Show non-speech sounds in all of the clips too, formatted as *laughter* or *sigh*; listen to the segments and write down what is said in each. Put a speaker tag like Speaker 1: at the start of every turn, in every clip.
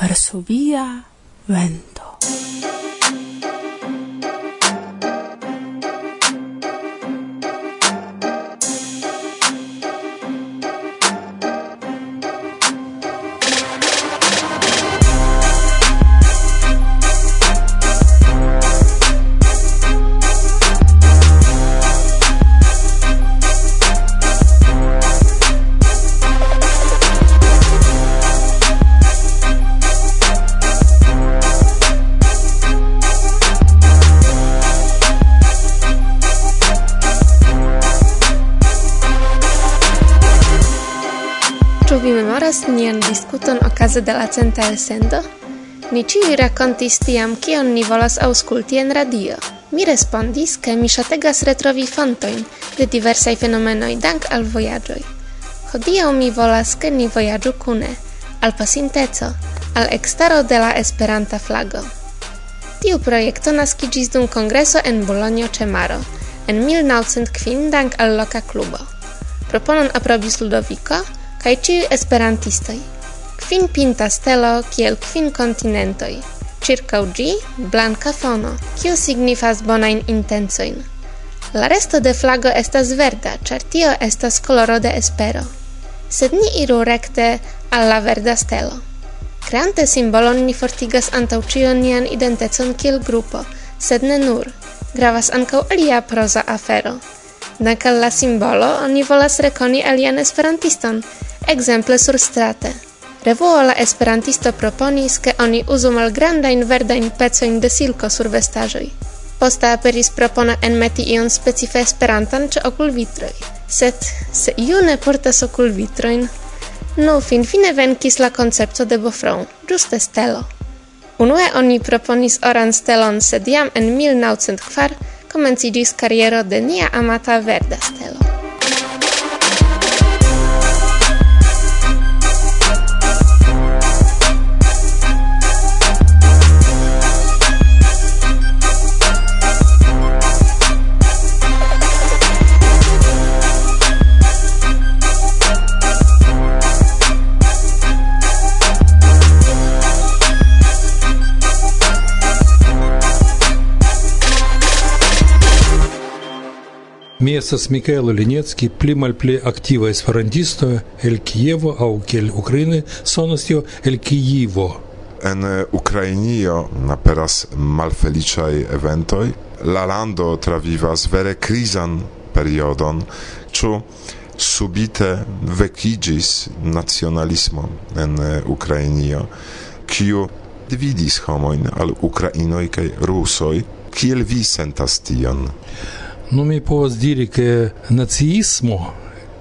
Speaker 1: Varsovia vento. Ĉu vi memoras nian diskuton okaze de la centa elsendo? Ni ĉiuj rakontis tiam, kion ni volas aŭskulti en radio. Mi respondis, ke mi ŝategas retrovi fontojn de diversaj fenomenoj dank al vojaĝoj. Hodiaŭ mi volas, ke ni vojaĝu kune, al pasinteco, al ekstaro de la Esperanta flago. Tiu projekto naskiĝis dum kongreso en Bolonjo ĉe Maro, en 1905 dank al loka klubo. Proponon aprobis Ludoviko, kai ci esperantistoi. Kvin pinta stelo kiel kvin kontinentoi. Circa ugi, blanca fono, kiu signifas bonain intensoin. La resto de flago estas verda, char tio estas coloro de espero. Sed ni iru recte al la verda stelo. Creante simbolon ni fortigas antau cio nian identecon kiel grupo, sed ne nur. Gravas ancau alia proza afero. Dank la simbolo oni volas rekoni alian esperantiston, exemple surstrate. Revuo la esperantisto proponis, ke oni uzu malgrandajn verdajn pecojn de silko sur vestajoi. Posta aperis propona en meti ion specife esperantan ĉe okulvitroj. Sed se iu ne portas okulvitrojn, nu finfine venkis la concepto de Bofron, giuste stelo. Unue oni proponis oran stelon, sed jam en 1904 comencidis carriero de nia amata verda stelo.
Speaker 2: Mi estas Mikaelo Linecki, pli malpli aktiva esperantisto el Kievo aŭ kiel Ukraine sonas tio el Kievo.
Speaker 3: En Ukrainio aperas malfeliĉaj eventoj. La lando travivas vere krizan periodon, ĉu subite vekiĝis nacionalismo en Ukrainio, kiu dividis homojn al Ukrainoj kaj Rusoj. Kiel vi sentas tion?
Speaker 2: Nu mi povas diri ke naciismo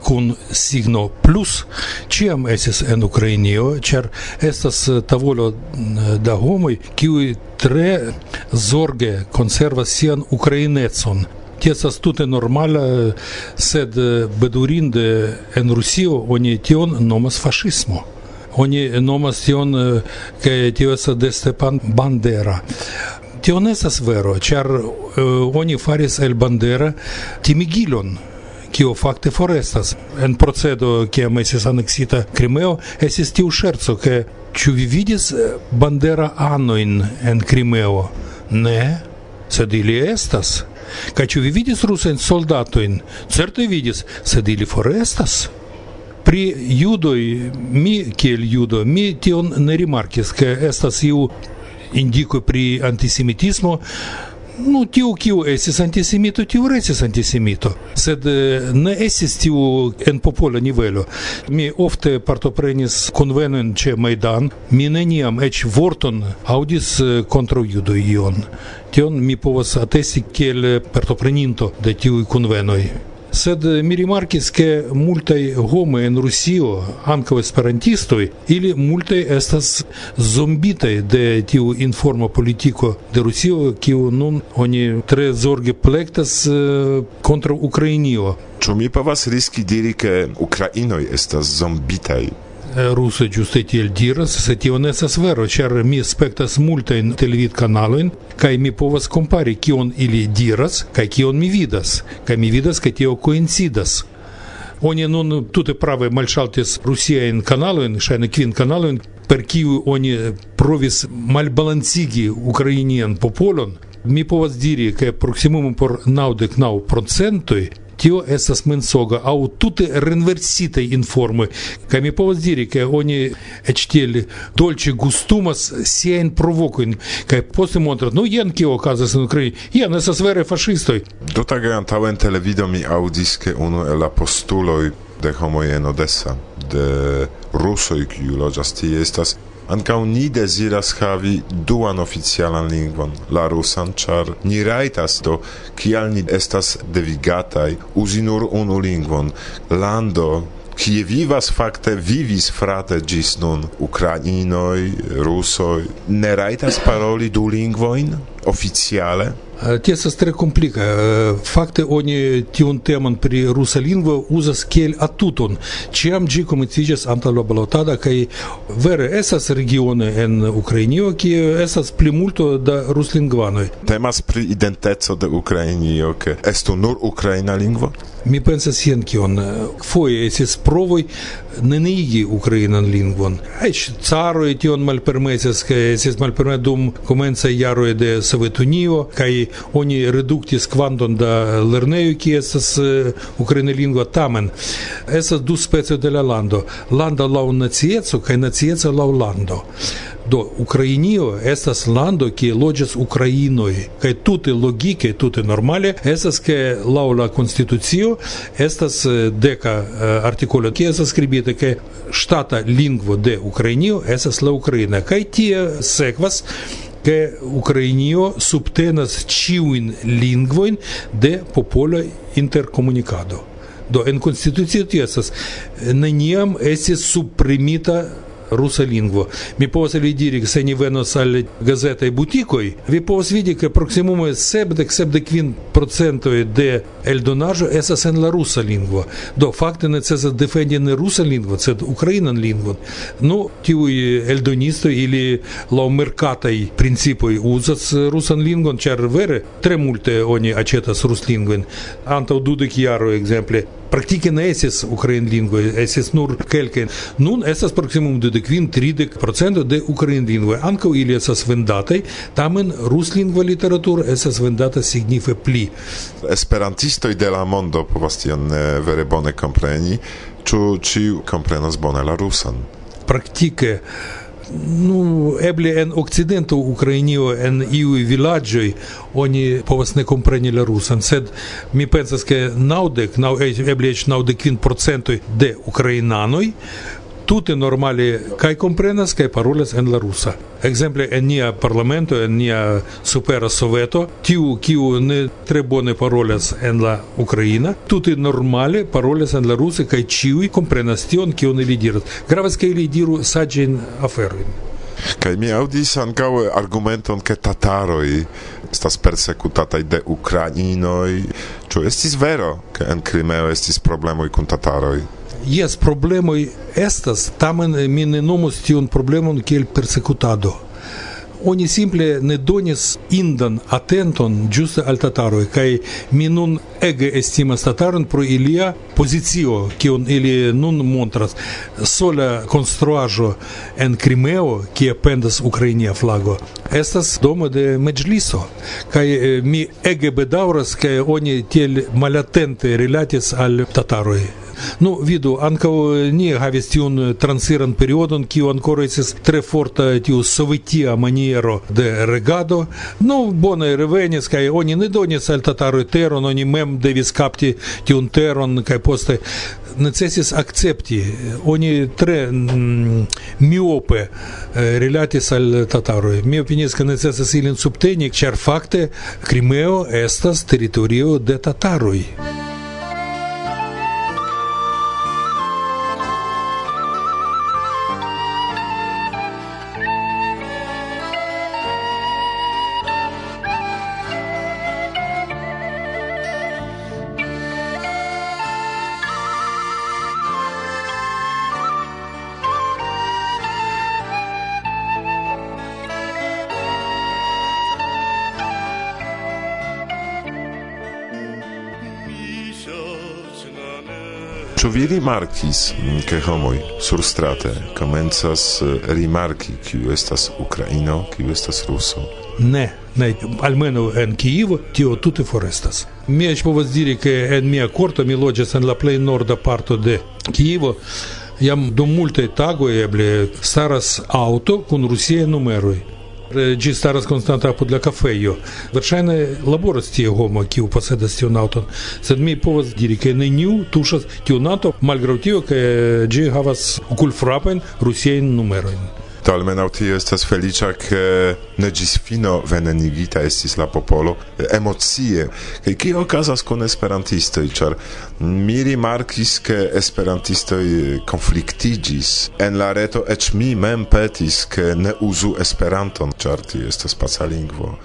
Speaker 2: kun signo plus ĉiam estis en Ukrainio, ĉar estas eh, tavolo eh, da homoj kiuj tre zorge konservas sian ukrainecon. Tio estas tute normala, eh, sed bedurinde en Rusio oni tion nomas faŝismo. Oni nomas tion, ke tio estas de Stepan Bandera. Tio ne estas vero, ĉar eh, oni faris el bandera timigilon kio fakte forestas. En procedo, kiam estis aneksita Krimeo, estis tiu ŝerco, ke ĉu vi vidis eh, bandera anojn en Krimeo? Ne, sed ili estas. Kaj ĉu vi vidis rusajn soldatojn? Certe vidis, sed ili forestas. Pri judoj, mi kiel judo, mi tion ne rimarkis, ke estas iu indiko pri antisemitismo nu tiu kiu esis antisemito tiu restis antisemito. Sed eh, ne esis tiu en popola nivelo. Mi ofte partoprenis kunvenon ĉe Maidan, mi neniam eĉ vorton aŭdis eh, kontraŭ judoj ion. Tion mi povas atesti kiel partopreninto de tiuj konvenoj sed mi rimarkis ke multaj homoj en Rusio ankaŭ esperantistoj ili multaj estas zombitaj de tiu informa politiko de Rusio kiu nun oni tre zorge plektas kontraŭ Ukrainio.
Speaker 3: Ĉu mi povas riski diri ke Ukrainoj estas zombitaj?
Speaker 2: russe giuste tiel diras, se tio ne estas vero, ĉar mi spektas multajn televidkanalojn kaj mi povas kompari kion ili diras kaj kion mi vidas, kaj mi vidas ke tio koincidas. Oni nun tute prave malŝaltis rusiajn kanalojn, ŝajne kvin kanalojn, per kiu oni provis malbalancigi ukrainian popolon. Mi povas diri, ke proksimume por naŭdek naŭ procentoj tio estas mensoga aŭ tute renversitaj informoj kaj mi povas diri ke oni eĉ tiel dolĉe gustumas siajn provokojn kaj poste montras nu jen kio okazas en Ukraino jen estas vere faŝistoj.
Speaker 3: Do tage antaŭen televido mi aŭdis ke unu el la postuloj de homoj en Odessa de rusoj kiu loĝas tie estas Ankaŭ ni deziras havi duan oficialan lingvon, la rusan, ĉar ni rajtas do, kial ni estas devigataj uzi nur unu lingvon. Lando kie vivas fakte vivis frate gis nun ukrainoj, rusoj ne rajtas paroli du lingvojn oficiale
Speaker 2: Те сестры комплика. Факты они тиун теман при русалингва узас кель atuton. он. Чем джи комитичес амтало балотада, кай вере эсас регионы ен Украинio, ки эсас плимульто да руслингванoj.
Speaker 3: Temas pri identeco de Ukrainio, ke estu nur Ukraina lingvo?
Speaker 2: Mi pensas jen kion. Foje esis provoj nenigi ukrainan lingvon. Eĉ caroj tion malpermesis, kaj estis malpermesita dum komencaj jaroj de Sovetunio kaj oni reduktis kvanton da lernejoj kie estas uh, ukraina lingvo tamen estas du specoj de la lando. Lando laŭ nacieco kaj nacieco laŭ lando. Do Ukrainio estas lando kie loĝas ukrainoj kaj tute logike, tute normale estas ke laŭ la konstitucio estas eh, deka eh, artikolo kie estas skribite ke ŝtata lingvo de Ukrainio estas la ukraina kaj tie sekvas ke Ukrainio subtenas ciuin lingvoin de popola interkomunikado. Do en Constitucio tiesas eh, neniam esis subprimita rusa lingvo. Mi povas li se ni venos al gazetai butikoj, vi povas vidi, ke proksimume sepdek, sepdek kvin procentoj de eldonaĵo estas en la rusa lingvo. Do fakte necesas defendi ne rusa lingvo, sed ukrainan lingvon. Nu, tiuj eldonistoj ili laŭ merkataj principoj uzas rusan lingvon, ĉar vere tre multe oni aĉetas ruslingvojn. Antaŭ dudek jaroj, ekzemple, praktike ne estis ukrainlingvoj, estis nur kelkaj. Nun estas de dudekvin tridek procento de ukrainlingvoj. Ankaŭ ili estas vendataj, tamen ruslingva literaturo estas vendata signife pli.
Speaker 3: Esperantistoj de la mondo povas tion eh, vere bone kompreni, ĉu ĉiu komprenas bone la rusan.
Speaker 2: Praktike Ну, ебле ен окциденту Украинio ен иуи виладжој, они повас не компрениле русан. Сед ми пенсас ке наудек, нау, ебле еч наудеквин процентој де украинаној, tute normale kai comprenas kai parolas en la rusa. Ekzemple en nia parlamento en nia supera soveto tiu kiu ne tre bone parolas en la ukraina tute normale parolas en la rusa kai ĉiuj comprenas tion kiu ne diras. Gravas kai ili diru saĝajn aferojn.
Speaker 3: Kaj mi audis ankaŭ argumenton ke tataroj estas persekutataj de ukrainoj. Ĉu estis vero, ke en Krimeo estis problemoj kun tataroj?
Speaker 2: jes problemoj estas, tamen mi ne nomus tiun problemon kiel persekutado. Oni simple ne donis indan atenton ĝuste al tataroj kaj mi nun ege estimas tataron pro ilia pozicio kiun ili nun montras. Sola konstruaĵo en Krimeo kie pendas ukrainia flago estas domo de Meĝliso kaj eh, mi ege bedaŭras ke oni tiel malatente rilatis al tataroj. Nu, vidu, ankaŭ eh, ni havis tiun eh, transiran periodon, kiu ankoraŭ estis tre forta eh, tiu sovetia maniero de regado. Nu, bone revenis kaj oni ne donis al tataroj teron, oni mem devis kapti tiun teron kaj poste necesis akcepti. Oni tre mm, miope rilatis al tataroj. Mi opinias ke necesas ilin subteni, ĉar fakte Krimeo estas teritorio de tataroj.
Speaker 3: Ĉu vi rimarkis, mm, ke homoj surstrate komencas eh, rimarki, kiu estas Ukraino, kiu estas Ruso?
Speaker 2: Ne, ne, almeno en Kievo tio tute forestas. Mi eĉ povas diri, ke en mia korto mi loĝas en la plej norda parto de Kievo, jam dum multaj tagoj eble staras aŭto kun rusiaj numeroj. Registaras konstantā Pudļaka fejo. Varšainai laborastie homo, kiu pasēdas tionauton. Sed mi povas diri, ka neniu tušas tionauto, malgrautio, ka dži havas kulfrapen rusiein numeroin.
Speaker 3: to almenaŭ tio estas felicia ke ne gis fino venenigita estis la popolo emocie. Kaj kio okazas kun esperantistoj, ĉar mi rimarkis ke esperantistoj konfliktiĝis. En la reto eĉ mi mem petis ke ne uzu Esperanton, ĉar tio estas paca lingvo.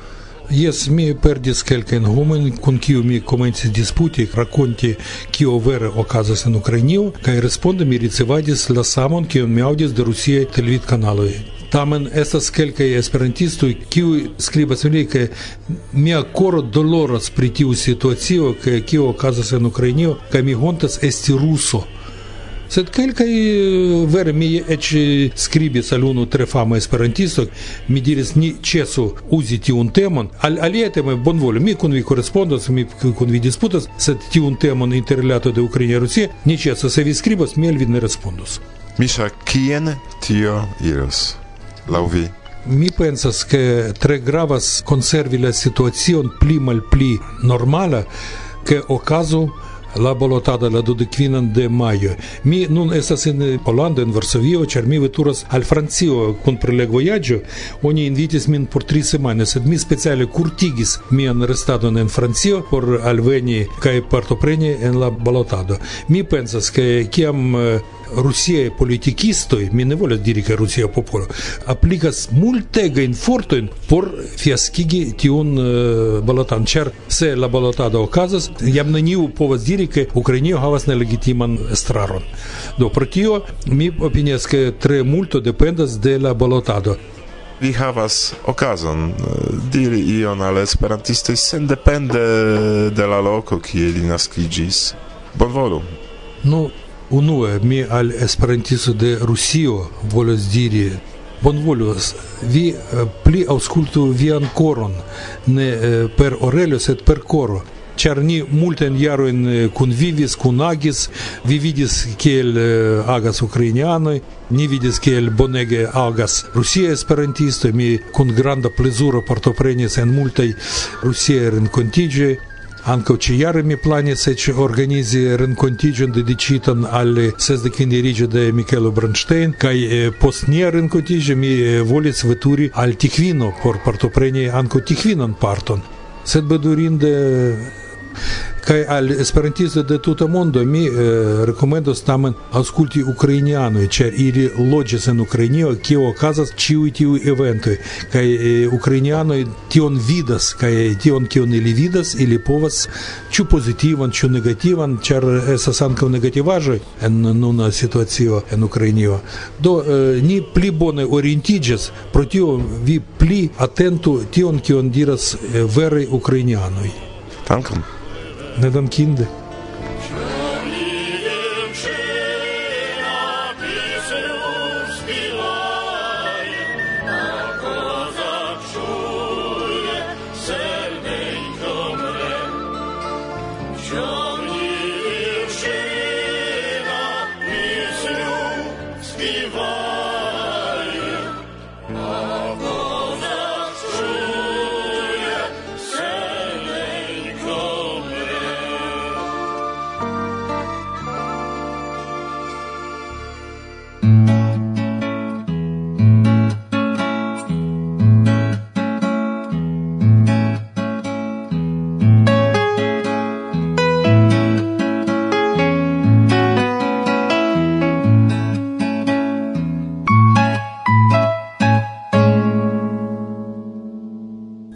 Speaker 2: Jes, mi perdis kelkajn homojn, kun kiu mi komencis disputi rakonti kio vere okazas en Ukrainio, kaj responde mi ricevadis la samon kion mi aŭdis de rusiaj televidkanaloj. Tamen estas kelkaj esperantistoj kiuj skribas ilin ke mia koro doloras pri tiu situacio kaj kio okazas en Ukrainio kaj mi hontas esti ruso sed kelkaj eh, vere mi eĉ skribis al unu tre fama esperantisto mi diris ni ĉesu uzi tiun temon al alia temo bonvolu mi kun vi korespondas mi kun vi disputas sed tiun temon interrilato de Ukraino Rusia ni ĉesu se vi skribas mi al vi ne respondos
Speaker 3: Misha, kien tio iros? Lau vi?
Speaker 2: Mi pensas che tre gravas conservi la situazion pli mal pli normala che ocasu la bolotado la dudequinan de maio. Mi nun estas en Pollando, en Varsovio, ĉar mi veturas al Francio kun prelegvojaĝo. Oni invitis min por tri semajnoj, sed mi speciale kurtigis mian restadon en Francio por alveni kaj partopreni en la balotado. Mi pensas ke kiam eh, Rusiae politikistoj, mi ne volas diri ke Rusia popolo aplikas multegajn fortojn por fiaskigi tiun balotan, ĉar se la balotado okazas, jam neniu povas diri ke Ukrainio havas nelegitiman estraron. Do pro tio mi opinias ke tre multo dependas de la balotado
Speaker 3: li havas okazon diri ion al esperantistoj sendepende de la loko kie li naskiĝis. Bonvolu.
Speaker 2: Nu, no. Unue mi al esperantisto de Rusio volas diri bonvolus vi eh, pli aŭskultu vian koron ne eh, per orelo sed per koro ĉar ni multajn jarojn eh, kunvivis kunagis vi vidis kiel agas ukrainianoj ni vidis kiel bonege agas rusia esperantisto mi kun granda plezuro partoprenis en multaj rusiaj renkontiĝoj Ankaŭ ĉi mi plani se ci organizi renkontiĝon alle al sesdekvinjariĝo de Mikelo Bronŝtejn kaj eh, post nia renkontiĝo mi eh, volis veturi al Tichvino, por partopreni anco Tichvinon parton. Sed bedurinde kai al esperantisto de tuta mondo mi eh, rekomendos tamen aŭskulti ukrainianoj, ĉar ili loĝas en Ukrainio, kio okazas ĉiuj tiuj eventoj. Kaj eh, ukrainianoj tion vidas kaj eh, tion kion ili vidas, ili povas ĉu pozitivan, ĉu negativan, ĉar estas ankaŭ negativaĵoj en nuna situacio en Ukrainio. Do eh, ni pli bone orientiĝas, pro tio vi pli atentu tion kion diras eh, veraj ukrainianoj.
Speaker 3: Dankon.
Speaker 2: ne dăm chinde.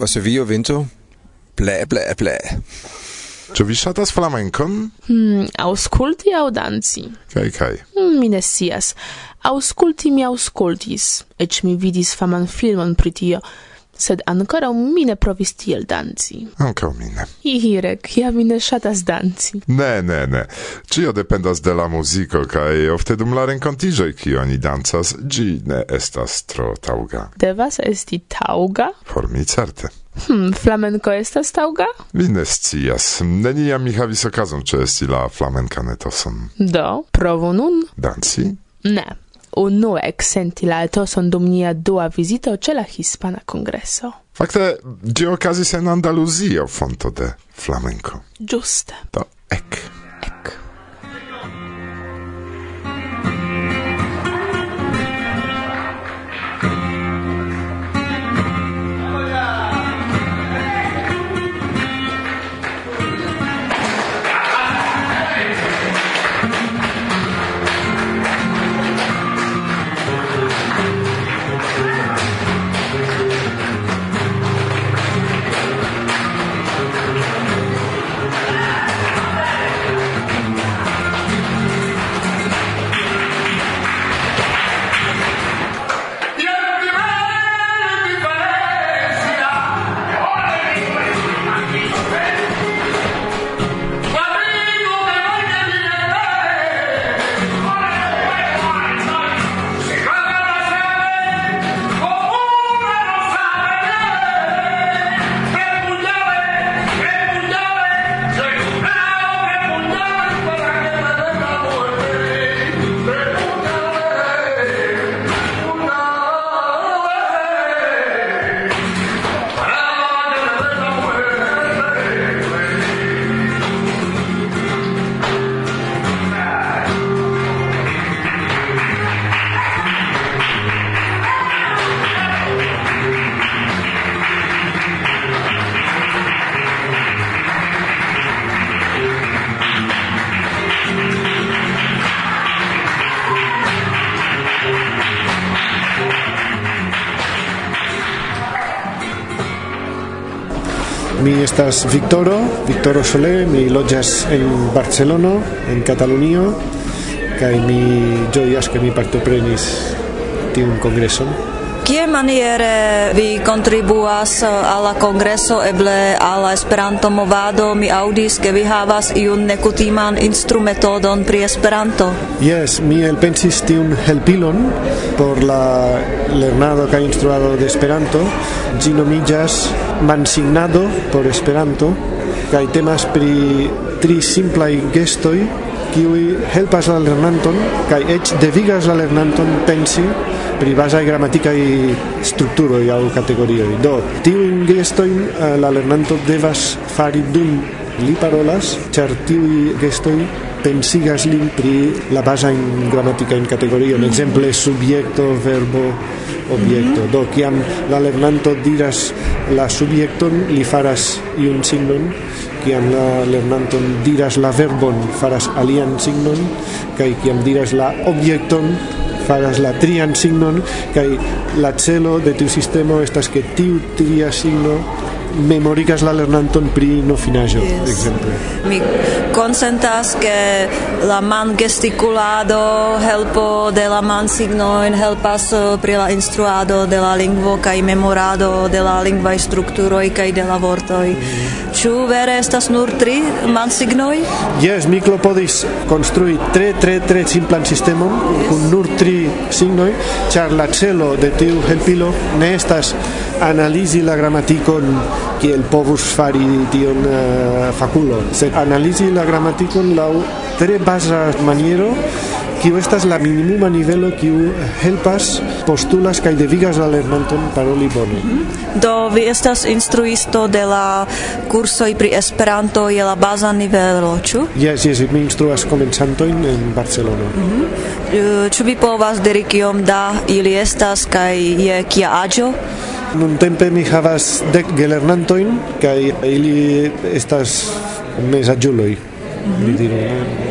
Speaker 4: Varsovio Vinto. Bla bla bla.
Speaker 3: Ĉu vi ŝatas flamenkon?
Speaker 5: Hmm, aŭskulti aŭ danci?
Speaker 3: Kaj kaj.
Speaker 5: Hmm, mi ne scias. Aŭskulti mi aŭskultis, eĉ mi vidis faman filmon pri tio sed ancora mi ne provis tiel danci.
Speaker 3: Anca mi ne.
Speaker 5: Ihirek, ja mi ne shatas danci.
Speaker 3: Ne, ne, ne. Cio dependas de la musico, cae ofte dum la rencontigioi qui oni danzas, gi ne estas tro tauga.
Speaker 5: Devas esti tauga?
Speaker 3: Por mi certe.
Speaker 5: Hmm, flamenco estas tauga?
Speaker 3: Mi ne scias. Neniam mi havis okazon ĉeesti la flamenca etoson.
Speaker 5: Do, provu nun.
Speaker 3: Danci?
Speaker 5: Ne unue exenti la etoson dum nia dua visito ce la Hispana Congresso.
Speaker 3: Fakte, ĝi okazis en Andaluzio, fonto de flamenco.
Speaker 5: Giuste.
Speaker 3: Do, ec.
Speaker 6: estas Victoro, Victoro Solé, mi loĝas en Barcelono, en Katalunio, kaj mi ĝojas, ke mi partoprenis tiun kongreson.
Speaker 7: Kie maniere vi contribuas eh, alla kongreso eble alla Esperanto movado? Mi audis ke vi havas iun nekutiman instrumetodon pri Esperanto.
Speaker 6: Yes, mi elpensis tiun helpilon por la lernado kaj instruado de Esperanto. Ĝi nomiĝas Mansignado por Esperanto kaj temas pri tri simplaj gestoj kiuj helpas la lernanton kaj eĉ devigas la lernanton pensi pri bazaj gramatikaj strukturoj aŭ kategorioj. Do tiujn gestojn eh, la lernanto devas fari dum li parolas, ĉar tiuj gestoj pensigas lin pri la baza in gramatica in categorio, mm. exemple subjekto, verbo, objekto. Mm -hmm. Do kiam la lernanto diras la subjekton, li faras iun signon, kiam la lernanton diras la verbon, faras alian signon, kaj kiam diras la objekton, faras la trian signon, kaj la celo de tiu sistemo estas ke tiu tria signo memorigas la lernanton pri no finaĵo
Speaker 7: yes.
Speaker 6: ekzemple
Speaker 7: mi konsentas ke la man gestikulado helpo de la man signojn helpas eh, pri la instruado de la lingvo kaj memorado de la lingvaj strukturoj kaj de la vortoj ĉu mm. vere estas nur tri man signoj
Speaker 6: jes mi klopodis konstrui tre tre tre simplan sistemon yes. kun nur tri signoj ĉar la celo de tiu helpilo ne estas analizi la gramatikon kiel povus fari tion eh, uh, fakulo. Sed analizi la gramatikon laŭ tre baza maniero, kiu estas la minimuma nivelo kiu helpas, postulas kaj devigas la lernanton paroli bone. Mhm.
Speaker 7: Do vi estas instruisto de la kursoj pri Esperanto je la baza nivelo, ĉu?
Speaker 6: Jes, jes, mi instruas komencantojn en Barcelono.
Speaker 7: Mm -hmm. Ĉu vi povas diri kiom da ili estas kaj je kia aĝo?
Speaker 6: Nun tempe mi havas dek gelernantojn kaj ili estas mesaĝuloj. Mm -hmm. diru.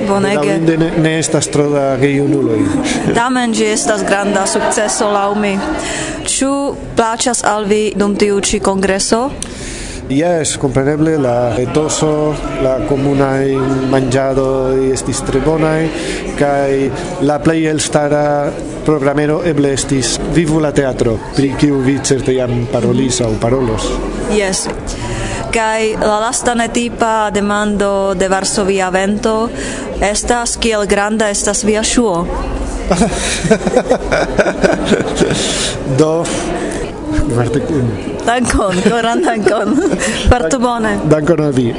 Speaker 7: Bonege.
Speaker 6: Ne, ne estas tro da gejunuloj. *laughs*
Speaker 7: Tamen ĝi estas granda sukceso laŭ mi. Ĉu plaĉas al vi dum tiu ĉi kongreso?
Speaker 6: Yes, compreneble, la etoso, la comuna mangiado estis tre bonai, kai la play el stara programero eble estis Vivu la teatro, pri kiu vi certe jam parolis aŭ parolos.
Speaker 7: Yes kai la lasta netipa demando de Varsovia vento estas kiel granda estas via ŝuo. *laughs*
Speaker 6: Do
Speaker 7: Dankon, koran dankon. Parto *laughs* bone.
Speaker 6: Dankon a vi.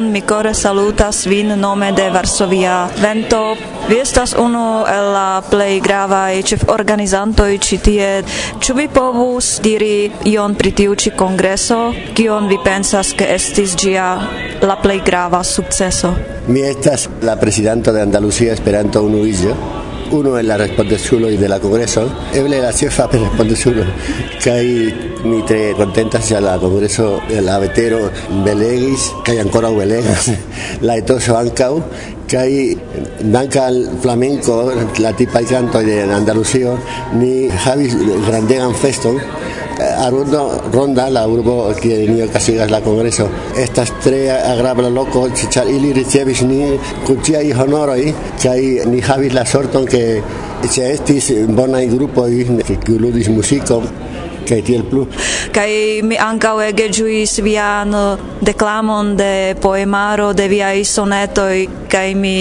Speaker 7: Maron, mi core salutas vin nome de Varsovia Vento. Vi estas unu el la plej gravaj ĉeforganizantoj ĉi tie. Ĉu vi povus diri ion pri tiu ĉi kongreso, kion vi pensas ke estis ĝia la plej grava sukceso?
Speaker 8: Mi estas la prezidanto de Andalusia Esperanto Unuiĝo uno el la respondezulo y de la congreso. Eble la cefa per respondezulo. Kai mi tre contenta sia la congreso *laughs* la vetero belegis kai ancora belegas la etoso ancau kai danka al flamenco la tipa canto de Andalucía ni havis grandegan feston arundo ronda la urbo kie ni gas la congreso estas tre agrabla loco ĉar ili ricevis ni honor tiaj honoroj kaj ni havis la sorton ke ĉeestis grupo y que ludis musico kaj tiel plu.
Speaker 7: Kaj mi ankaŭ ege ĝuis vian uh, deklamon de poemaro de viaj sonetoj kaj mi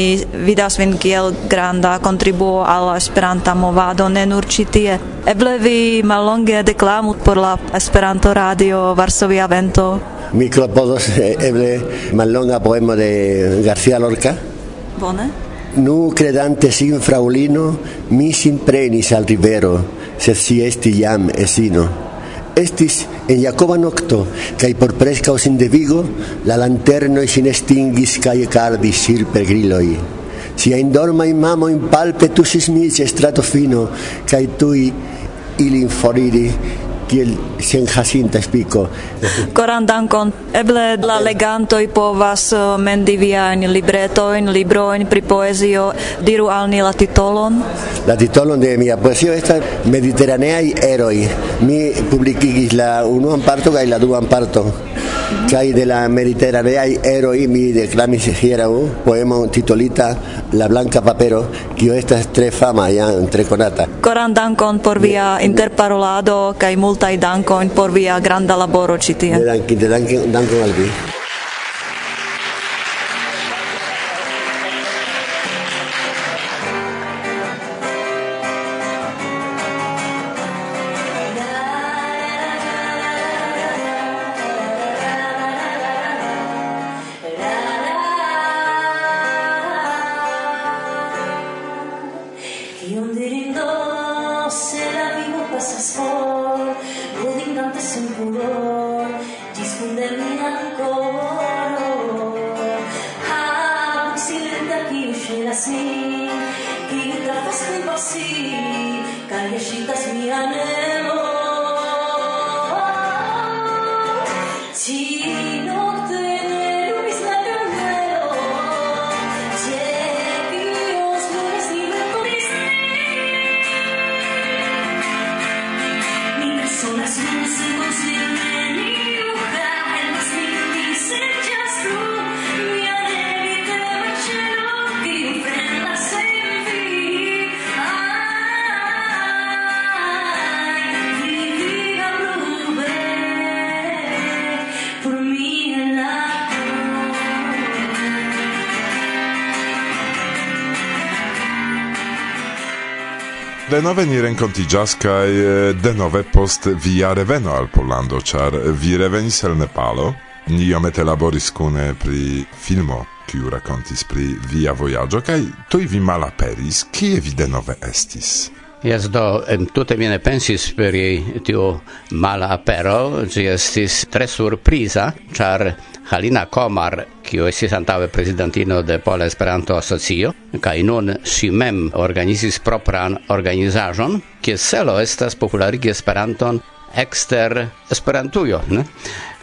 Speaker 7: vidas vin kiel granda kontribuo al la Esperanta movado ne nur ĉi tie. Eble vi mallonge deklamu por la Esperanto radio Varsovia Vento.
Speaker 8: Mi klopodos eble mallonga poemo de García Lorca.
Speaker 7: Bone.
Speaker 8: Nu credante sin fraulino, mi sin prenis al rivero, se si esti jam esino. Estis en Jacoba nocto, cae por presca sin devigo, la lanterno sin estingis cae cardis sir per griloi. Si in dorma in mamo in palpe tu sismice strato fino, cae tui ilin foriri, kiel sen jacinta spiko. *laughs*
Speaker 7: Koran dankon. Eble la legantoj povas eh, mendi viajn libretojn, librojn pri poezio. Diru al ni la titolon.
Speaker 8: La titolon de mia poezio estas Mediteraneaj eroj. Mi publikigis la unuan parton kaj la duan parton. Chay de la Mediterránea y mi de Clamis Hierabu, uh, poema titolita La Blanca Papero, que estas tres famas ya entre conata.
Speaker 7: Coran dankon por via interparolado, kai multai dankon por via granda laboro citia. De
Speaker 8: dankon, de dankon, dankon al vi.
Speaker 9: Amen.
Speaker 3: Denove ni renkontiĝas kaj denove post via reveno al Pollando, ĉar vi revenis el Nepalo. Ni iomete laboris kune pri filmo, kiu rakontis pri via vojaĝo kaj tuj vi malaperis, kie vi denove estis.
Speaker 10: Yes, do tutaj mi ne pensis per tiu mala apero, gi estis tre surpriza, char Halina Komar, kiu estis antaŭe prezidentino de Pola Esperanto Asocio, kaj nun ŝi mem organizis propran organizaĵon, kies celo estas popularigi Esperanton ekster Esperantujo, ne?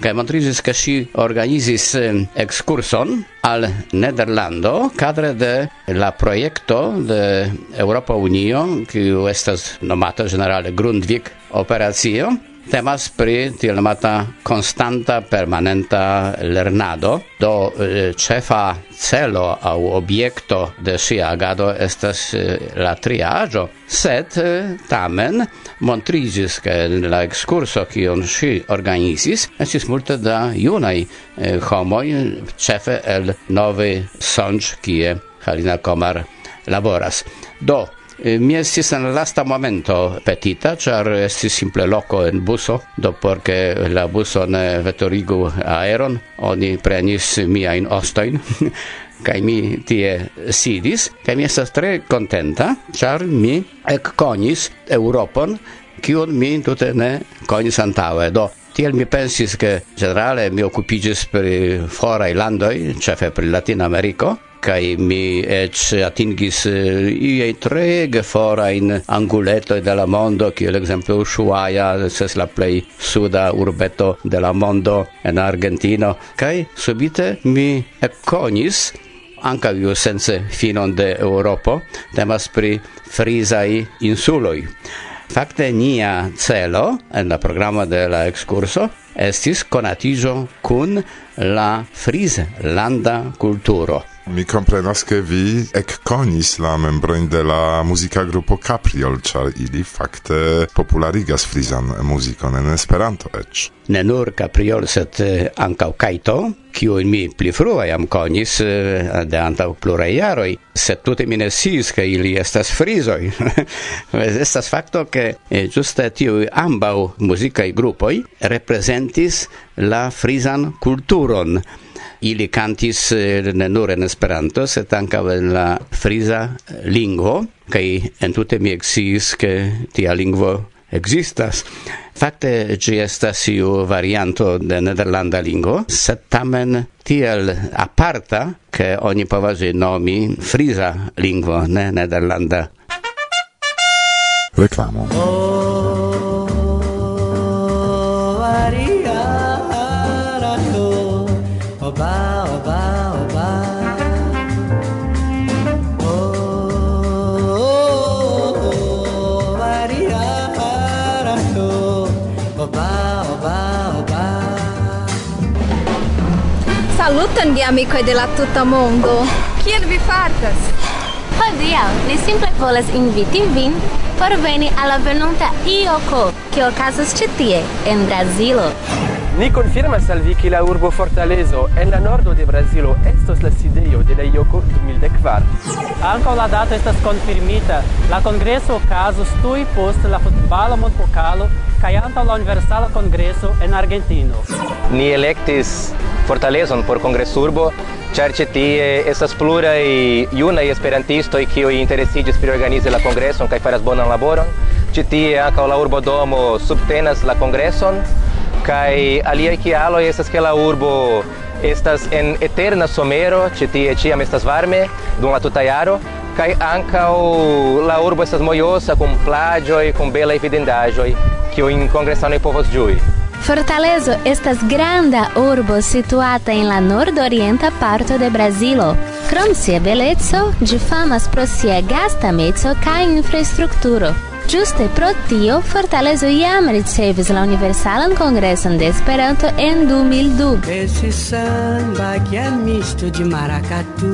Speaker 10: Kaj montriĝis, ke ŝi organizis eh, ekskurson al Nederlando kadre de la projekto de Eŭropa Unio, kiu estas nomata ĝenerale Grundvik operacio, Temas pri tielmata konstanta permanenta lernado, do eh, cefa celo au objekto de sia agado estas eh, la triaĝo sed eh, tamen montrigis ke en la ekskurso kion si organizis, estis multe da junaj eh, homoj, cefe el Novi Sącz, kie Halina Komar laboras. Do Eh, mi estis en lasta momento petita, char estis simple loco en buso, do porque la buso ne vetorigu aeron, oni prenis miain ostoin, *laughs* kai mi tie sidis, kai mi estas tre contenta, char mi ekkonis Europon, kiun mi tute ne conis antaŭe. Do Tiel mi pensis che generale mi occupigis per fora landoi, cefe per Latina Americo, kai mi ec atingis eh, iei treg fora in anguleto de la mondo, kiel exemple Ushuaia, ses la plei suda urbeto de la mondo en Argentino, kai subite mi ekkonis anca io sense finon de Europo, temas pri frisai insuloi. Fakte nia celo en la programo de la excurso estis conatiĝo kun la friz landa kulturo.
Speaker 3: Mi comprenas che vi ec conis la membroin de la musica gruppo Capriol, char ili facte popularigas frisan musicon en Esperanto ecz.
Speaker 10: Ne nur Capriol, sed eh, ancau Kaito, kiu mi pli frua jam konis eh, de antau pluraj jaroj, set tute mi ne sciis, ke ili estas frizoj. *laughs* estas fakto, ke eh, ĝuste tiu ambau muzikaj gruppoi representis la frizan kulturon Ili cantis eh, ne nur en Esperanto, sed ankaŭ en la friza eh, lingvo, kaj entute mi eksciis, ke tia lingvo existas. Fakte ĝi estas iu varianto de nederlanda lingvo, sed tamen tiel aparta, ke oni povas nomi friza lingvo, ne nederlanda.
Speaker 3: Reklamo.
Speaker 11: Oh. grandi amicoi de la tuta mondo. Kiel vi fartas?
Speaker 12: Hodiaŭ ni simple volas inviti vin por veni al la venonta IOCO, che okazas ĉi tie en Brazilo.
Speaker 13: Ni confirmas al vi che la urbo Fortalezo en la nordo de Brasilo estos la sidejo de la IOCO 2014.
Speaker 14: Ankaŭ la dato estas konfirmita. La kongreso okazos tuj post la futbala mondpokalo kaj antaŭ la universala kongreso en Argentino.
Speaker 15: Ni elektis Fortalezon por Kongresurbo, ĉar ĉe tie estas pluraj junaj esperantistoj kiuj interesiĝis pri organizi la kongreson kaj faras bonan laboron. Ĉe tie ankaŭ la urbodomo subtenas la kongreson kaj aliaj kialoj estas ke la urbo estas en eterna somero, ĉe tie ĉiam estas varme dum la tuta jaro, kaj ankaŭ la urbo estas mojosa kun plaĝoj, kun belaj vidindaĵoj, kiujn kongresanoj povos ĝui.
Speaker 12: Fortalezo estas granda urbo situata en la nordorienta parto de Brazilo. Krom sia beleco, ĝi famas pro sia gastameco kaj infrastrukturo. Ĝuste pro tio, Fortalezo jam ricevis la Universalan Kongreson de Esperanto en 2002.
Speaker 16: Esse samba que é misto de maracatu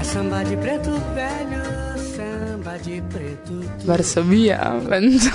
Speaker 16: É samba de preto velho, samba de preto...
Speaker 5: Varsovia, vento.